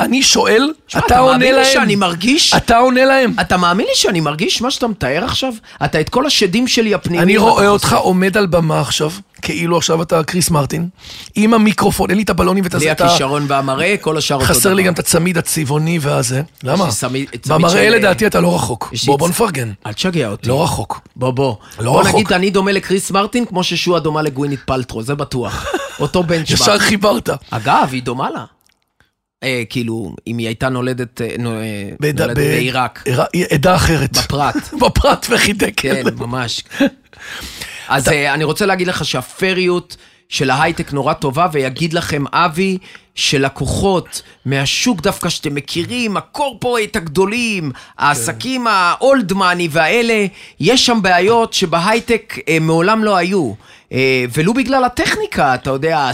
אני שואל, שמע, אתה עונה מאמין לי להם. שאני מרגיש? אתה עונה להם. אתה מאמין לי שאני מרגיש מה שאתה מתאר עכשיו? אתה את כל השדים שלי הפנימיים... אני אתה רואה. אותך עומד על במה עכשיו, כאילו עכשיו אתה קריס מרטין, עם המיקרופון, אין לי את הבלונים ואת הזה, אתה- הכישרון והמראה, כל השאר אותו דבר. חסר לי גם את הצמיד הצבעוני והזה. למה? לי במראה של- לדעתי אתה לא רחוק. לי בוא, בוא נפרגן. אל תשגע אותי. לא רחוק. בוא, בוא. לא בוא רחוק. נגיד, אני דומה לקריס מרטין, כמו ששועה דומה לגווינית פלטרו, זה בטוח. אותו בנצ'מארק. ישר חיברת. אגב, היא דומה לה. אה, כאילו, אם היא הייתה נולדת אה, אה, נולדת ב- בעיראק, עדה אחרת. בפרט. בפרט וחידק. כן, ממש. אז אה, אני רוצה להגיד לך שהפריות של ההייטק נורא טובה, ויגיד לכם אבי, שלקוחות מהשוק דווקא שאתם מכירים, הקורפורט הגדולים, העסקים ה-old money והאלה, יש שם בעיות שבהייטק אה, מעולם לא היו. אה, ולו בגלל הטכניקה, אתה יודע,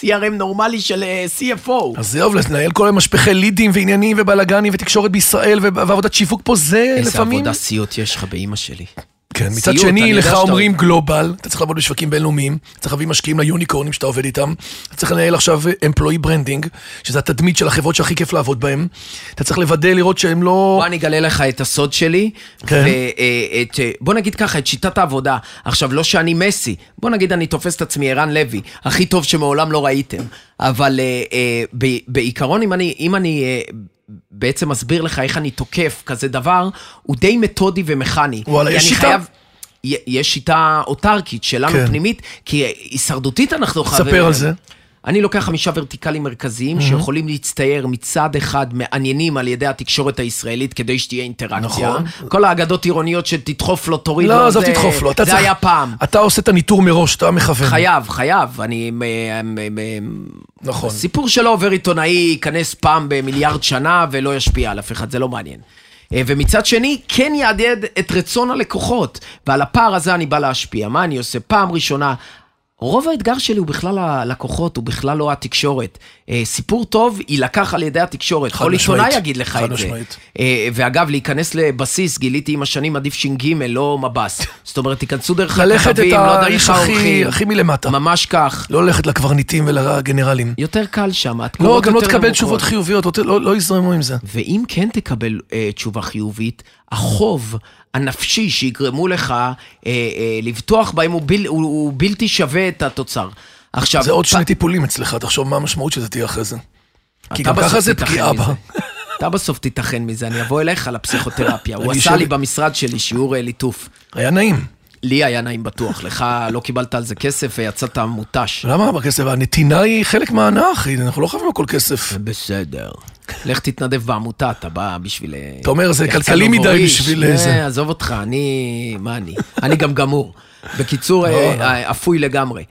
CRM נורמלי של אה, CFO. אז זהו, לנהל כל היום משפחי לידים ועניינים ובלאגנים ותקשורת בישראל ועבודת שיווק פה זה איזה לפעמים... עבודה סיוט יש לך באימא שלי. כן, מצד סיוט, שני, לך שאתה- אומרים global, אתה צריך לעבוד בשווקים בינלאומיים, אתה צריך להביא משקיעים ליוניקורנים שאתה עובד איתם, אתה צריך לנהל עכשיו employer branding, שזה התדמית של החברות שהכי כיף לעבוד בהן, אתה צריך לוודא לראות שהם לא... בוא אני אגלה לך את הסוד שלי, כן. ואת, אה, בוא נגיד ככה, את שיטת העבודה. עכשיו, לא שאני מסי, בוא נגיד אני תופס את עצמי ערן לוי, הכי טוב שמעולם לא ראיתם, אבל אה, אה, בעיקרון, אם אני, אם אני אה, בעצם מסביר לך איך אני תוקף כזה דבר, הוא די מתודי ומכני. וואלה, יש שיטה? חייב- יש שיטה אוטרקית שלנו כן. פנימית, כי הישרדותית אנחנו חייבים... ספר על זה. אני לוקח חמישה ורטיקלים מרכזיים שיכולים להצטייר מצד אחד מעניינים על ידי התקשורת הישראלית כדי שתהיה אינטראקציה. נכון. כל האגדות עירוניות של תדחוף לו, תוריד לו, לא, עזוב זה- תדחוף לו, אתה זה צריך... היה פעם. אתה עושה את הניטור מראש, אתה מכוון. חייב, חייב. אני... נכון. סיפור שלא עובר עיתונאי ייכנס פעם במיליארד שנה ולא ישפיע על אף אחד, זה לא מעניין. אה, ומצד שני, כן יעדד את רצון הלקוחות, ועל הפער הזה אני בא להשפיע. מה אני עושה? פעם ראשונה, רוב האתגר שלי הוא בכלל הלקוחות, הוא בכלל לא התקשורת. אה, סיפור טוב יילקח על ידי התקשורת. חד כל משמעית. עיתונאי יגיד לך חד את זה. משמעית. אה, ואגב, להיכנס לבסיס, גיליתי עם השנים עדיף ש"ג, לא מב"ס. זאת אומרת, תיכנסו דרך ללכת את הכתבים, לא דרך האיש הכי האורחים. הכי מלמטה. ממש כך. לא ללכת לקברניטים ולגנרלים. יותר קל שם, לא, גם לא תקבל. תשובות חיוביות, לא- לא לא יזרמו עם זה. ואם כן תקבל אה, תשובה חיובית, החוב הנפשי שיגרמו לך אה, אה, לבטוח בהם הוא, בל, הוא, הוא בלתי שווה את התוצר. עכשיו, זה עוד פ- שני טיפולים אצלך, תחשוב מה המשמעות שזה תהיה אחרי זה. כי גם ככה זה פגיעה. בה. אתה בסוף תיתכן מזה, אני אבוא אליך לפסיכותרפיה. הוא עשה לי במשרד שלי שיעור אה, ליטוף. היה נעים. לי היה נעים בטוח, לך לא קיבלת על זה כסף ויצאת מותש. למה בכסף? הנתינה היא חלק אחי, אנחנו לא חייבים הכל כסף. בסדר. לך תתנדב בעמותה, אתה בא בשביל... אה, אתה אומר, זה כלכלי מדי נובוריש. בשביל אה, זה. עזוב אותך, אני... מה אני? אני גם גמור. בקיצור, אה, לא. אה, אפוי לגמרי.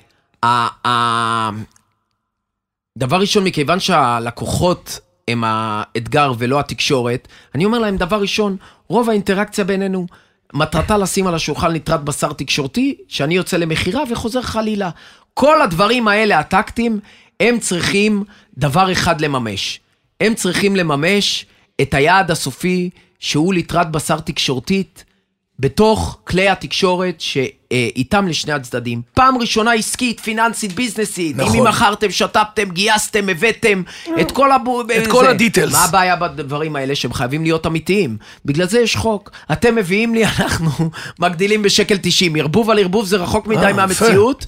דבר ראשון, מכיוון שהלקוחות הם האתגר ולא התקשורת, אני אומר להם, דבר ראשון, רוב האינטראקציה בינינו, מטרתה לשים על השולחן ליטרת בשר תקשורתי, שאני יוצא למכירה וחוזר חלילה. כל הדברים האלה, הטקטיים, הם צריכים דבר אחד לממש. הם צריכים לממש את היעד הסופי, שהוא ליטרת בשר תקשורתית, בתוך כלי התקשורת שאיתם לשני הצדדים. פעם ראשונה עסקית, פיננסית, ביזנסית. נכון. אם מכרתם, שתפתם, גייסתם, הבאתם, את כל הבו... את כל. הדיטלס. מה הבעיה בדברים האלה? שהם חייבים להיות אמיתיים. בגלל זה יש חוק. אתם מביאים לי, אנחנו מגדילים בשקל 90. ערבוב על ערבוב זה רחוק מדי אה, מהמציאות.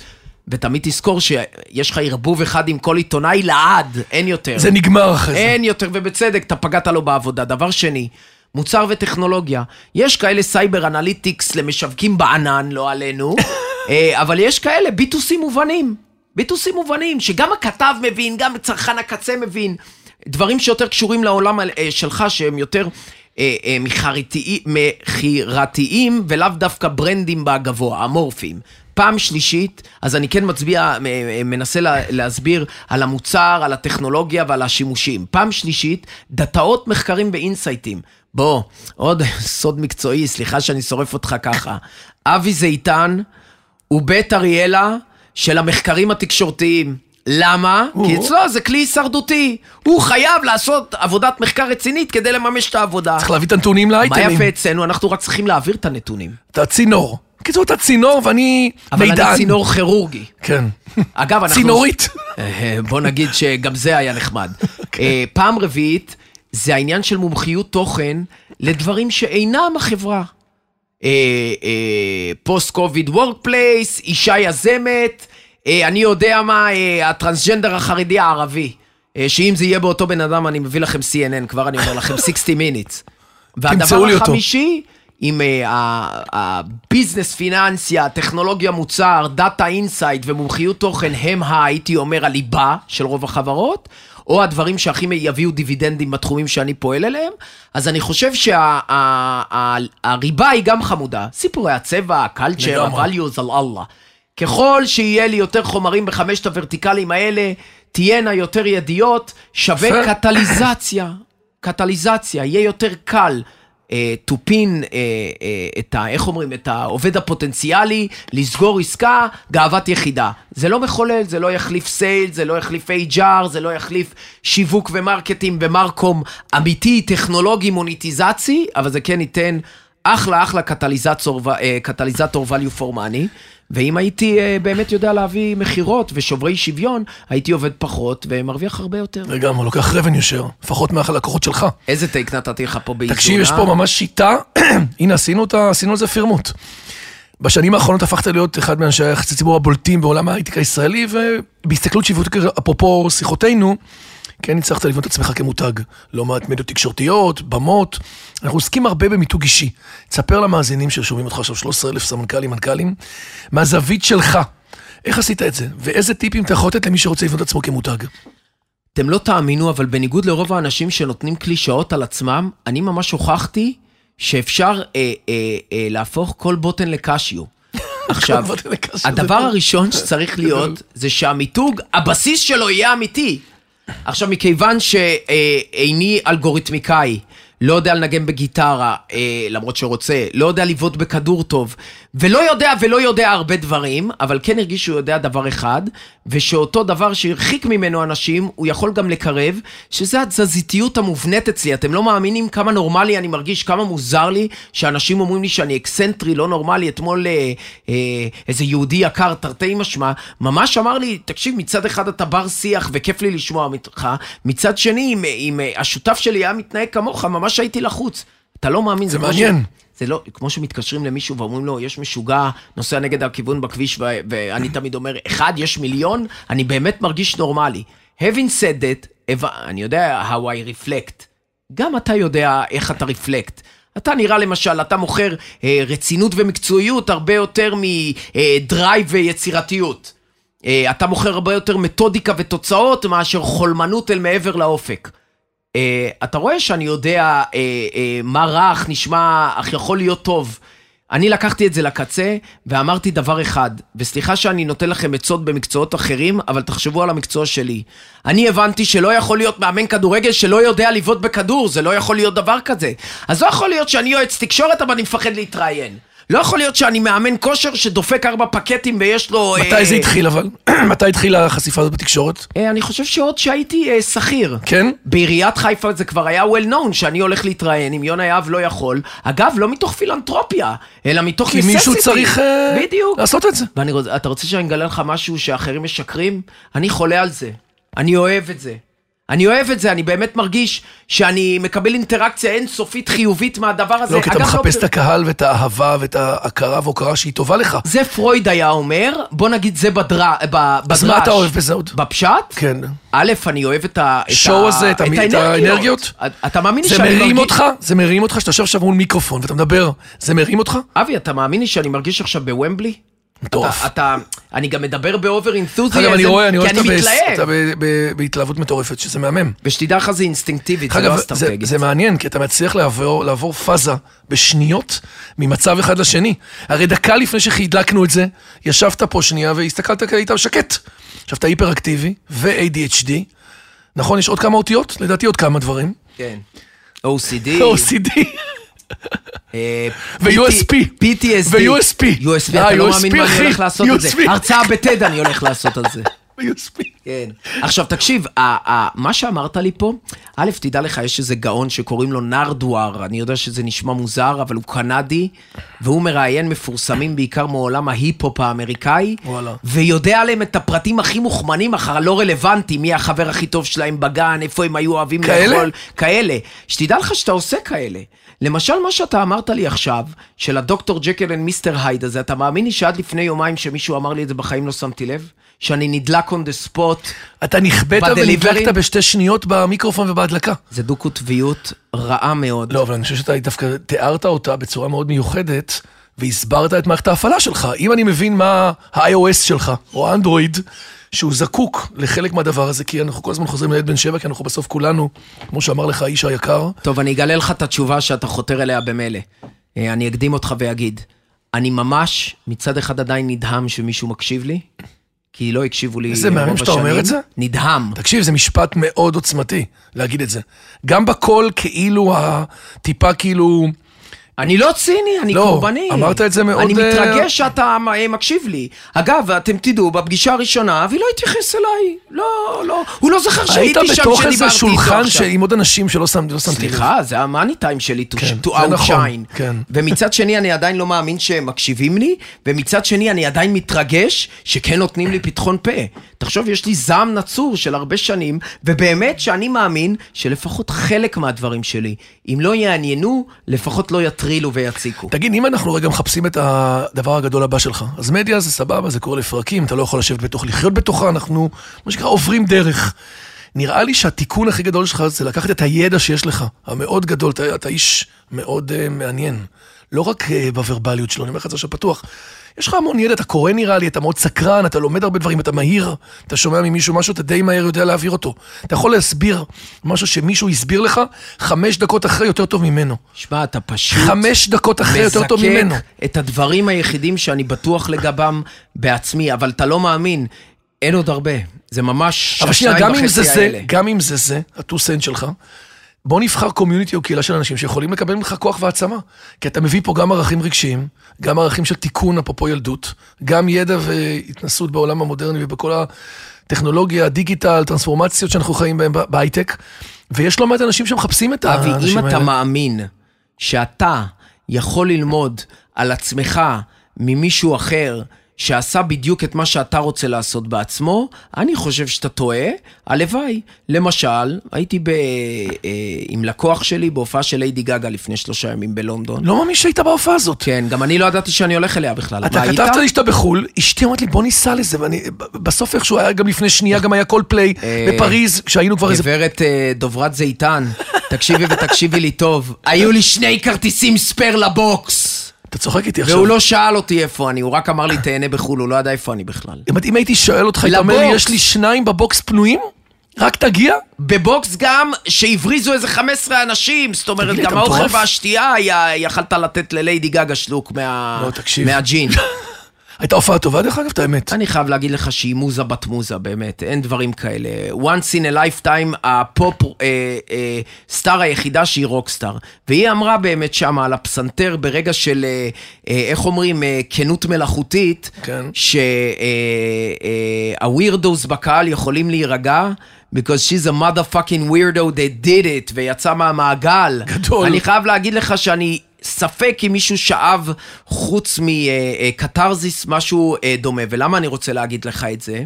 ותמיד תזכור שיש לך ערבוב אחד עם כל עיתונאי לעד, אין יותר. זה נגמר אחרי זה. אין יותר, ובצדק, אתה פגעת לו בעבודה. דבר שני, מוצר וטכנולוגיה. יש כאלה סייבר אנליטיקס למשווקים בענן, לא עלינו, אה, אבל יש כאלה ביטוסים מובנים. ביטוסים מובנים, שגם הכתב מבין, גם צרכן הקצה מבין. דברים שיותר קשורים לעולם אה, שלך, שהם יותר אה, אה, מכירתיים- מכירתיים, ולאו דווקא ברנדים בגבוה, אמורפיים. פעם שלישית, אז אני כן מצביע, מנסה לה- להסביר על המוצר, על הטכנולוגיה ועל השימושים. פעם שלישית, דאטאות מחקרים ואינסייטים. בוא, עוד סוד מקצועי, סליחה שאני שורף אותך ככה. אבי זיתן הוא בית אריאלה של המחקרים התקשורתיים. למה? כי אצלו זה כלי הישרדותי. הוא חייב לעשות עבודת מחקר רצינית כדי לממש את העבודה. צריך להביא את הנתונים מה לאייטמים. יפה אצלנו? אנחנו רק צריכים להעביר את הנתונים. אתה צינור. בקיצור, אתה צינור ואני אבל מידען. אני צינור כירורגי. כן. אגב, אנחנו... צינורית. אה, בוא נגיד שגם זה היה נחמד. אה, פעם רביעית, זה העניין של מומחיות תוכן לדברים שאינם החברה. post covid workplace, אישה יזמת, אה, אני יודע מה, אה, הטרנסג'נדר החרדי הערבי. אה, שאם זה יהיה באותו בן אדם, אני מביא לכם CNN, כבר אני אומר לכם 60 minutes. והדבר לי אותו. עם אה, הביזנס פיננסיה, טכנולוגיה מוצר, דאטה אינסייט ומומחיות תוכן הם, הייתי אומר, הליבה של רוב החברות, או הדברים שהכי יביאו דיבידנדים בתחומים שאני פועל אליהם, אז אני חושב שהריבה היא גם חמודה. סיפורי הצבע, הקלצ'ר. ה-values על אללה. ככל שיהיה לי יותר חומרים בחמשת הוורטיקלים האלה, תהיינה יותר ידיעות, שווה. קטליזציה. קטליזציה, יהיה יותר קל. To pin uh, uh, את ה... איך אומרים? את העובד הפוטנציאלי, לסגור עסקה, גאוות יחידה. זה לא מחולל, זה לא יחליף sale, זה לא יחליף HR, זה לא יחליף שיווק ו marketing ומרקום אמיתי, טכנולוגי, מוניטיזצי, אבל זה כן ייתן אחלה אחלה קטליזטור, uh, קטליזטור value for money. ואם הייתי uh, באמת יודע להביא מכירות ושוברי שוויון, הייתי עובד פחות ומרוויח הרבה יותר. לגמרי, לוקח revenue share, לפחות מהלקוחות שלך. איזה טייק נתתי לך פה באיזונה? תקשיב, יש פה ממש שיטה, הנה, עשינו אותה, עשינו על זה פירמוט. בשנים האחרונות הפכת להיות אחד מאנשי היחסי הציבור הבולטים בעולם ההייטק הישראלי, ובהסתכלות שיווקית, אפרופו שיחותינו, כן הצלחת לבנות את עצמך כמותג. לא מעט מדיות תקשורתיות, במות. אנחנו עוסקים הרבה במיתוג אישי. תספר למאזינים ששומעים אותך עכשיו 13,000 סמנכ"לים, מנכ"לים, מהזווית שלך. איך עשית את זה? ואיזה טיפים אתה יכול לתת למי שרוצה לבנות את עצמו כמותג? אתם לא תאמינו, אבל בניגוד לרוב האנשים שנותנים קלישאות על עצמם, אני ממש הוכחתי שאפשר אה, אה, אה, להפוך כל בוטן לקשיו. עכשיו, הדבר. הראשון שצריך להיות, זה שהמיתוג, הבסיס שלו יהיה אמיתי. עכשיו, מכיוון שאיני אלגוריתמיקאי, לא יודע לנגן בגיטרה, אה, למרות שרוצה, לא יודע לבעוט בכדור טוב, ולא יודע ולא יודע הרבה דברים, אבל כן הרגיש שהוא יודע דבר אחד, ושאותו דבר שהרחיק ממנו אנשים, הוא יכול גם לקרב, שזה התזזיתיות המובנית אצלי. אתם לא מאמינים כמה נורמלי אני מרגיש, כמה מוזר לי, שאנשים אומרים לי שאני אקסנטרי, לא נורמלי. אתמול אה, אה, איזה יהודי יקר, תרתי משמע, ממש אמר לי, תקשיב, מצד אחד אתה בר שיח וכיף לי לשמוע אותך, מצד שני, אם, אם אה, השותף שלי היה מתנהג כמוך, ממש הייתי לחוץ. אתה לא מאמין, זה כמו מעניין. זה לא, כמו שמתקשרים למישהו ואומרים לו, יש משוגע, נוסע נגד הכיוון בכביש, ו- ואני תמיד אומר, אחד, יש מיליון, אני באמת מרגיש נורמלי. having said that, אני יודע how I reflect. גם אתה יודע איך אתה רפלקט. אתה נראה למשל, אתה מוכר אה, רצינות ומקצועיות הרבה יותר מדרייב ויצירתיות. אה, אתה מוכר הרבה יותר מתודיקה ותוצאות מאשר חולמנות אל מעבר לאופק. Uh, אתה רואה שאני יודע uh, uh, מה רע אך נשמע, אך יכול להיות טוב. אני לקחתי את זה לקצה ואמרתי דבר אחד, וסליחה שאני נותן לכם עצות במקצועות אחרים, אבל תחשבו על המקצוע שלי. אני הבנתי שלא יכול להיות מאמן כדורגל שלא יודע לבעוט בכדור, זה לא יכול להיות דבר כזה. אז לא יכול להיות שאני יועץ תקשורת אבל אני מפחד להתראיין. לא יכול להיות שאני מאמן כושר שדופק ארבע פקטים ויש לו... מתי אה, זה התחיל אבל? מתי התחילה החשיפה הזאת בתקשורת? אה, אני חושב שעוד שהייתי אה, שכיר. כן? בעיריית חיפה זה כבר היה well known שאני הולך להתראיין אם יונה יהב לא יכול. אגב, לא מתוך פילנטרופיה, אלא מתוך כי מישהו. צריך. לעשות את זה. ואני רוצה, אתה רוצה שאני אגלה לך משהו שאחרים משקרים? אני חולה על זה. אני אוהב את זה. אני אוהב את זה, אני באמת מרגיש שאני מקבל אינטראקציה אינסופית חיובית מהדבר הזה. לא, כי אתה אגב, מחפש לא... את הקהל ואת האהבה ואת ההכרה והוקרה שהיא טובה לך. זה פרויד היה אומר, בוא נגיד זה בדר... ב- בדרש. אז מה אתה אוהב בזה עוד? בפשט? כן. א', אני אוהב את ה... ה- הזה, את המ- את האנרגיות? אתה מאמין לי זה שאני מרים מרגיש- אותך? זה מרים אותך שאתה יושב עכשיו מול מיקרופון ואתה מדבר, זה מרים אותך? אבי, אתה מאמין לי שאני מרגיש עכשיו בוומבלי? מטורף. אתה, אתה, אני גם מדבר באובר אינתוזיאזם, אגב, אני רואה, אני רואה כי שאתה אני מתלהב. אתה בהתלהבות מטורפת, שזה מהמם. ושתדע לך זה אינסטינקטיבית, זה לא אסטרטגית. זה מעניין, כי אתה מצליח לעבור, לעבור פאזה בשניות ממצב אחד לשני. הרי דקה לפני שהדלקנו את זה, ישבת פה שנייה והסתכלת, היית שקט. עכשיו, אתה היפר-אקטיבי ו-ADHD. נכון, יש עוד כמה אותיות? לדעתי עוד כמה דברים. כן. OCD. OCD ו-USP. PTSD. ו-USP. USP, אה, אתה לא USP, מאמין מה אני. הולך לעשות את זה. הרצאה בטד אני הולך לעשות על זה. ו-USP. כן. עכשיו, תקשיב, מה שאמרת לי פה, א', תדע לך, יש איזה גאון שקוראים לו נרדואר, אני יודע שזה נשמע מוזר, אבל הוא קנדי, והוא מראיין מפורסמים בעיקר מעולם ההיפ-הופ האמריקאי, וואלה. ויודע עליהם את הפרטים הכי מוכמנים, אך הלא רלוונטיים, מי החבר הכי טוב שלהם בגן, איפה הם היו אוהבים כאלה? לאכול, כאלה. שתדע לך שאתה עושה כאלה. למשל, מה שאתה אמרת לי עכשיו, של הדוקטור Jekyll and Mister Hyde הזה, אתה מאמין לי שעד לפני יומיים שמישהו אמר לי את זה בחיים לא שמתי לב? שאני נדלק on the spot? אתה נכבית? ונדלקת בשתי שניות במיקרופון ובהדלקה. זה דו-קוטביות רעה מאוד. לא, אבל אני חושב שאתה דווקא תיארת אותה בצורה מאוד מיוחדת, והסברת את מערכת ההפעלה שלך. אם אני מבין מה ה-iOS שלך, או האנדרואיד, שהוא זקוק לחלק מהדבר הזה, כי אנחנו כל הזמן חוזרים לילד בן שבע, כי אנחנו בסוף כולנו, כמו שאמר לך האיש היקר, טוב, אני אגלה לך את התשובה שאתה חותר אליה במילא. אה, אני אקדים אותך ואגיד. אני ממש מצד אחד עדיין נדהם שמישהו מקשיב לי, כי לא הקשיבו לי איזה מהמם רוב שאתה אומר השנים. את זה. נדהם. תקשיב, זה משפט מאוד עוצמתי להגיד את זה. גם בקול, כאילו, הטיפה כאילו... אני לא ציני, אני לא, קורבני. אמרת את זה מאוד, אני אה, מתרגש שאתה אה, מקשיב לי. אגב, אתם תדעו, בפגישה הראשונה, אבי לא התייחס אליי. לא, לא, הוא לא זכר היית שהייתי שם בתוך שדיברתי איזה איתו שולחן עכשיו. ש- עם עוד אנשים שלא שמתי לא שמתי לב. סליחה, זה המאני טיים שלי to, כן, נכון, outshine. כן. ומצד שני, אני עדיין לא מאמין שהם מקשיבים לי, ומצד שני, אני עדיין מתרגש שכן נותנים לי פתחון פה. תחשוב, יש לי זעם נצור של הרבה שנים, ובאמת שאני מאמין שלפחות חלק מהדברים שלי, אם לא יעניינו, לפחות לא יטרילו ויציקו. תגיד, אם אנחנו רגע מחפשים את הדבר הגדול הבא שלך, אז מדיה זה סבבה, זה קורה לפרקים, אתה לא יכול לשבת בתוך, לחיות בתוכה, אנחנו, מה שנקרא, עוברים דרך. נראה לי שהתיקון הכי גדול שלך זה לקחת את הידע שיש לך, המאוד גדול, אתה, אתה איש מאוד uh, מעניין. לא רק uh, בוורבליות שלו, אני אומר לך את זה עכשיו פתוח. יש לך המון ידע, אתה קורא נראה לי, אתה מאוד סקרן, אתה לומד הרבה דברים, אתה מהיר, אתה שומע ממישהו משהו, אתה די מהר יודע להעביר אותו. אתה יכול להסביר משהו שמישהו הסביר לך חמש דקות אחרי יותר טוב ממנו. שמע, אתה פשוט... חמש דקות אחרי יותר טוב ממנו. מזקק את הדברים היחידים שאני בטוח לגבם בעצמי, אבל אתה לא מאמין, אין עוד הרבה. זה ממש אבל שנייה, גם אם זה זה. גם אם זה זה, הטו סנט שלך, בוא נבחר קומיוניטי או קהילה של אנשים שיכולים לקבל ממך כוח והעצמה. כי אתה מביא פה גם ערכים רגשיים, גם ערכים של תיקון, אפרופו ילדות, גם ידע והתנסות בעולם המודרני ובכל הטכנולוגיה, הדיגיטל, טרנספורמציות שאנחנו חיים בהן בהייטק, ויש לא מעט אנשים שמחפשים את אבי, האנשים אם האלה. אתה מאמין שאתה יכול ללמוד על עצמך ממישהו אחר, שעשה בדיוק את מה שאתה רוצה לעשות בעצמו, אני חושב שאתה טועה, הלוואי. למשל, הייתי ב... אה, עם לקוח שלי בהופעה של ליידי גגה לפני שלושה ימים בלונדון. לא מאמין שהיית בהופעה הזאת. כן, גם אני לא ידעתי שאני הולך אליה בכלל. אתה? כתבת לי שאתה בחו"ל, אשתי אמרת לי בוא ניסע לזה, ואני, בסוף איכשהו היה גם לפני שנייה, גם היה כל פליי אה, בפריז, כשהיינו כבר איזה... גברת אה, דוברת זיתן, תקשיבי ותקשיבי לי טוב. היו לי שני כרטיסים spare ל box. אתה צוחק איתי עכשיו. והוא לא שאל אותי איפה אני, הוא רק אמר לי תהנה בחו"ל, הוא לא ידע איפה אני בכלל. אם, הייתי שואל אותך, היית אומר לי. יש לי שניים ב box פנויים? רק תגיע? ב box גם שהבריזו איזה 15 אנשים, זאת אומרת, גם האוכל? והשתייה, יכלת לתת לליידי גגה שלוק לא. מהג'ין. הייתה הופעה טובה דרך אגב, את האמת. אני חייב להגיד לך שהיא מוזה בת מוזה, באמת, אין דברים כאלה. once in a lifetime, הפופ אה, אה, סטאר היחידה שהיא רוקסטאר. והיא אמרה באמת שמה על הפסנתר, ברגע של, אה, אה, איך אומרים, אה, כנות מלאכותית, כן. שהווירדוס בקהל יכולים להירגע. because she's a motherfucking weirdo that did it, ויצא מהמעגל. גדול. אני חייב להגיד לך שאני ספק אם מישהו שאב חוץ מקתרזיס משהו אה, דומה. ולמה אני רוצה להגיד לך את זה?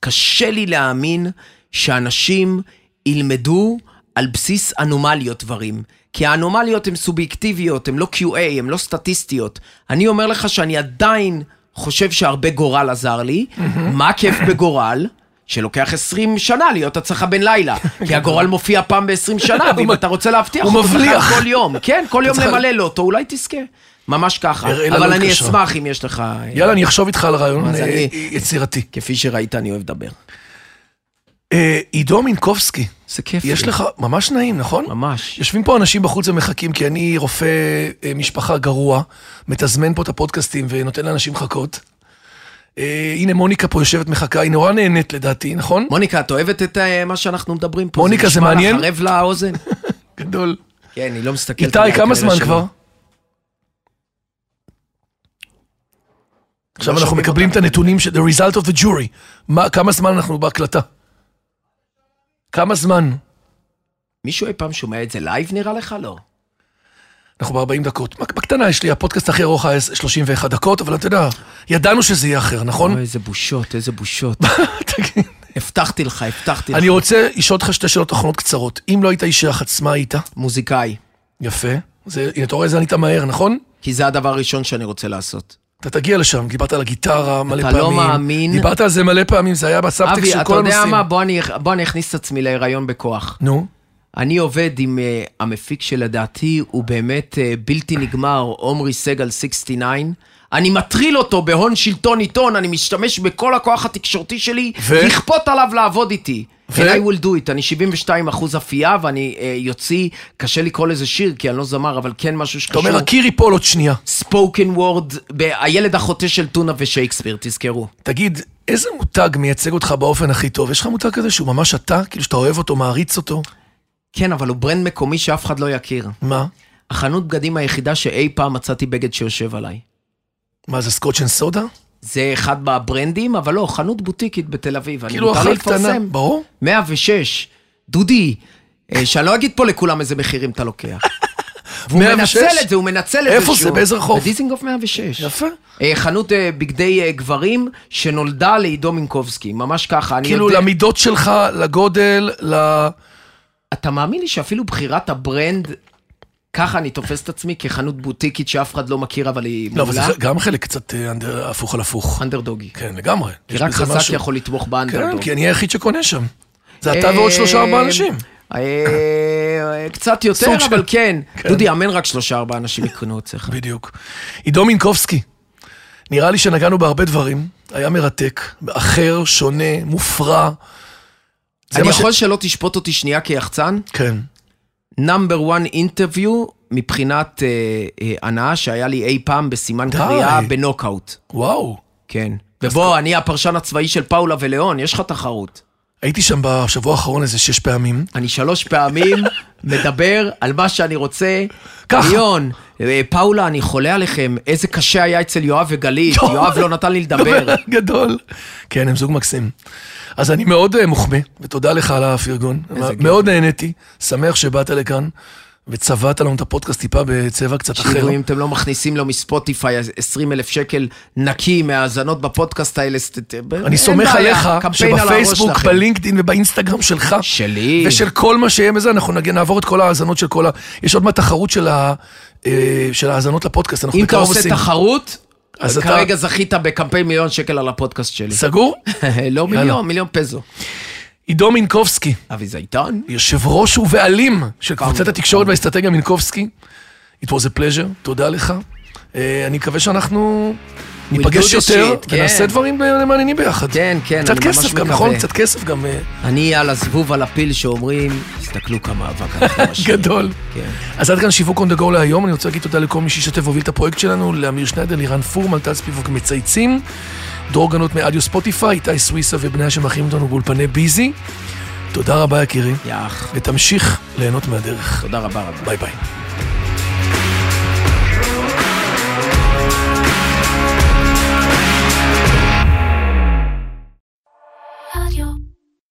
קשה לי להאמין שאנשים ילמדו על בסיס אנומליות דברים. כי האנומליות הן סובייקטיביות, הן לא QA, הן לא סטטיסטיות. אני אומר לך שאני עדיין חושב שהרבה גורל עזר לי. מה כיף בגורל? שלוקח 20 שנה להיות הצלחה בן לילה. כי הגורל מופיע פעם ב-20 שנה, ואם אתה רוצה להבטיח אותו מבליח. כל יום. כן, כל יום למלא לוטו, אולי תזכה. ממש ככה. אראלה אבל לא אני. אשמח אם יש לך... יאללה, אני אחשוב איתך על רעיון אה, יצירתי. כפי שראית, אני אוהב לדבר. אה, עידו מינקובסקי, זה כיף יש. לך, ממש נעים, נכון? ממש. יושבים פה אנשים בחוץ ומחכים, כי אני רופא אה, משפחה גרוע, מתזמן פה את הפודקאסטים ונותן לאנשים לחכות. אה, הנה מוניקה פה יושבת מחכה, היא נורא נהנית לדעתי, נכון? מוניקה, את אוהבת את אה, מה שאנחנו מדברים פה? מוניקה, זה מעניין? נשמע לך ערב לאוזן? גדול. כן, היא לא מסתכלת איתי, כמה זמן. כבר? עכשיו לא אנחנו מקבלים את הנתונים של the result of the jury. מה, כמה זמן אנחנו בהקלטה? כמה זמן? מישהו אי פעם שומע את זה live נראה לך? לא. אנחנו ב-40 דקות. בקטנה יש לי, הפודקאסט הכי ארוך היה 31 דקות, אבל אתה יודע, ידענו שזה יהיה אחר, נכון? אוי, איזה בושות, איזה בושות. תגיד. הבטחתי לך, הבטחתי לך. אני רוצה לשאול אותך שתי שאלות אחרונות קצרות. אם לא היית איש יח"צ, מה היית? מוזיקאי. יפה. זה, הנה, אתה רואה, זה ענית מהר, נכון? כי זה הדבר הראשון שאני רוצה לעשות. אתה תגיע לשם, דיברת על הגיטרה מלא אתה פעמים. לא מאמין. דיברת על זה מלא פעמים, זה היה בסאבטקסט אבי, של אתה כל יודע הנושאים. מה? בוא אני, בוא אני אכניס את עצמי להיריון בכוח. נו, אני עובד עם uh, המפיק שלדעתי הוא באמת uh, בלתי נגמר, עומרי סגל 69. אני מטריל אותו בהון שלטון עיתון, אני משתמש בכל הכוח התקשורתי שלי, ו? לכפות עליו לעבוד איתי. ו? And I will do it, אני 72 אחוז אפייה, ואני uh, יוציא, קשה לקרוא לזה שיר, כי אני לא זמר, אבל כן משהו אתה שקשור. אומר, הקיר ייפול עוד שנייה. spoken word, הילד החוטא של טונה ושייקספיר, תזכרו. תגיד, איזה מותג מייצג אותך באופן הכי טוב? יש לך מותג כזה שהוא ממש אתה? כאילו שאתה אוהב אותו, מעריץ אותו? כן, אבל הוא brand מקומי שאף אחד לא יכיר. מה? החנות בגדים היחידה שאי פעם מצאתי בגד שיושב עליי. מה זה Scotch and Soda? זה אחד מהברנדים, אבל לא, חנות בוטיקית בתל אביב. כאילו אחת קטנה. ברור. 106. דודי, אה, שאני לא אגיד פה לכולם איזה מחירים אתה לוקח. והוא 106? מנצל את זה, הוא מנצל את זה איפה זה? באיזה רחוב? בדיזינגוף 106. יפה. אה, חנות אה, בגדי גברים שנולדה לעידו מינקובסקי, ממש ככה. כאילו יודע- למידות שלך, לגודל, ל... אתה מאמין לי שאפילו בחירת ה brand, ככה אני תופס את עצמי כחנות בוטיקית שאף אחד לא מכיר, אבל היא לא, אבל זה מעולה? גם חלק קצת אה, under- הפוך על הפוך. אנדרדוגי. כן, לגמרי. כי רק חזק משהו. יכול לתמוך כן, באנדרדוג. כי אני היחיד שקונה שם. זה אתה ועוד שלושה ארבעה אנשים. אה, קצת יותר, אבל כן. כן. דודי, אמן רק שלושה ארבעה אנשים יקנו אצלך. בדיוק. עידו מינקובסקי, נראה לי שנגענו בהרבה דברים, היה מרתק, אחר, שונה, מופרע. אני יכול שלא תשפוט אותי שנייה כיחצן? כן. נאמבר 1 אינטרוויו מבחינת אה, אה, הנאה שהיה לי אי פעם בסימן די. קריאה בנוקאוט. וואו. כן. ובוא, אני הפרשן הצבאי של פאולה ולאון, יש לך תחרות. הייתי שם בשבוע האחרון איזה שש פעמים. אני שלוש פעמים מדבר על מה שאני רוצה. ככה. ליאון, אה, פאולה, אני חולה עליכם, איזה קשה היה אצל יואב וגלית, יואו. יואב לא נתן לי לדבר. גדול. כן, הם זוג מקסים. אז אני מאוד אה, מוחמא, ותודה לך על הפרגון. מאוד נהניתי, שמח שבאת לכאן, וצבעת לנו את הפודקאסט טיפה בצבע קצת אחר. תראו, אם אתם לא מכניסים לו מספוטיפיי 20 אלף שקל נקי מהאזנות בפודקאסט האלה, אני סומך עליך על שבפייסבוק, שלכם. בלינקדאין ובאינסטגרם שלך, שלי. ושל כל מה שיהיה בזה, אנחנו נגיע, נעבור את כל ההאזנות של כל ה... יש עוד מעט תחרות של ה- אה, של ההאזנות לפודקאסט, אנחנו אם אתה בקרוב עושה עושים. תחרות, אז אתה- כרגע זכית בקמפיין מיליון שקל על הפודקאסט שלי. סגור? לא מיליון, מיליון פזו. עידו מינקובסקי, אבי זייתן. יושב ראש ובעלים של קבוצת פעם. התקשורת והאסטרטגיה מינקובסקי. It was a pleasure, תודה לך. אה, אני מקווה שאנחנו ניפגש יותר, shit, כן. ונעשה דברים מעניינים ביחד. כן, כן, קצת אני ממש כסף גם, מקווה. נכון? קצת כסף גם אה, אני על הזבוב על הפיל שאומרים, תסתכלו כמה אבק אנחנו משאירים. גדול. כן. אז עד כאן שיווק to go להיום, אני רוצה להגיד תודה לכל מי שהשתתף והוביל את הפרויקט שלנו, לאמיר שניידר, לירן פורמן, טל ספיבוק מצייצים, דרור גנות מאודיו ספוטיפיי, איתי סוויסה ובניה שמארחים אותנו באולפני ביזי. תודה רבה יקירי, יאח. ותמשיך ליהנות מהדרך. תודה רבה רבה. ביי ביי.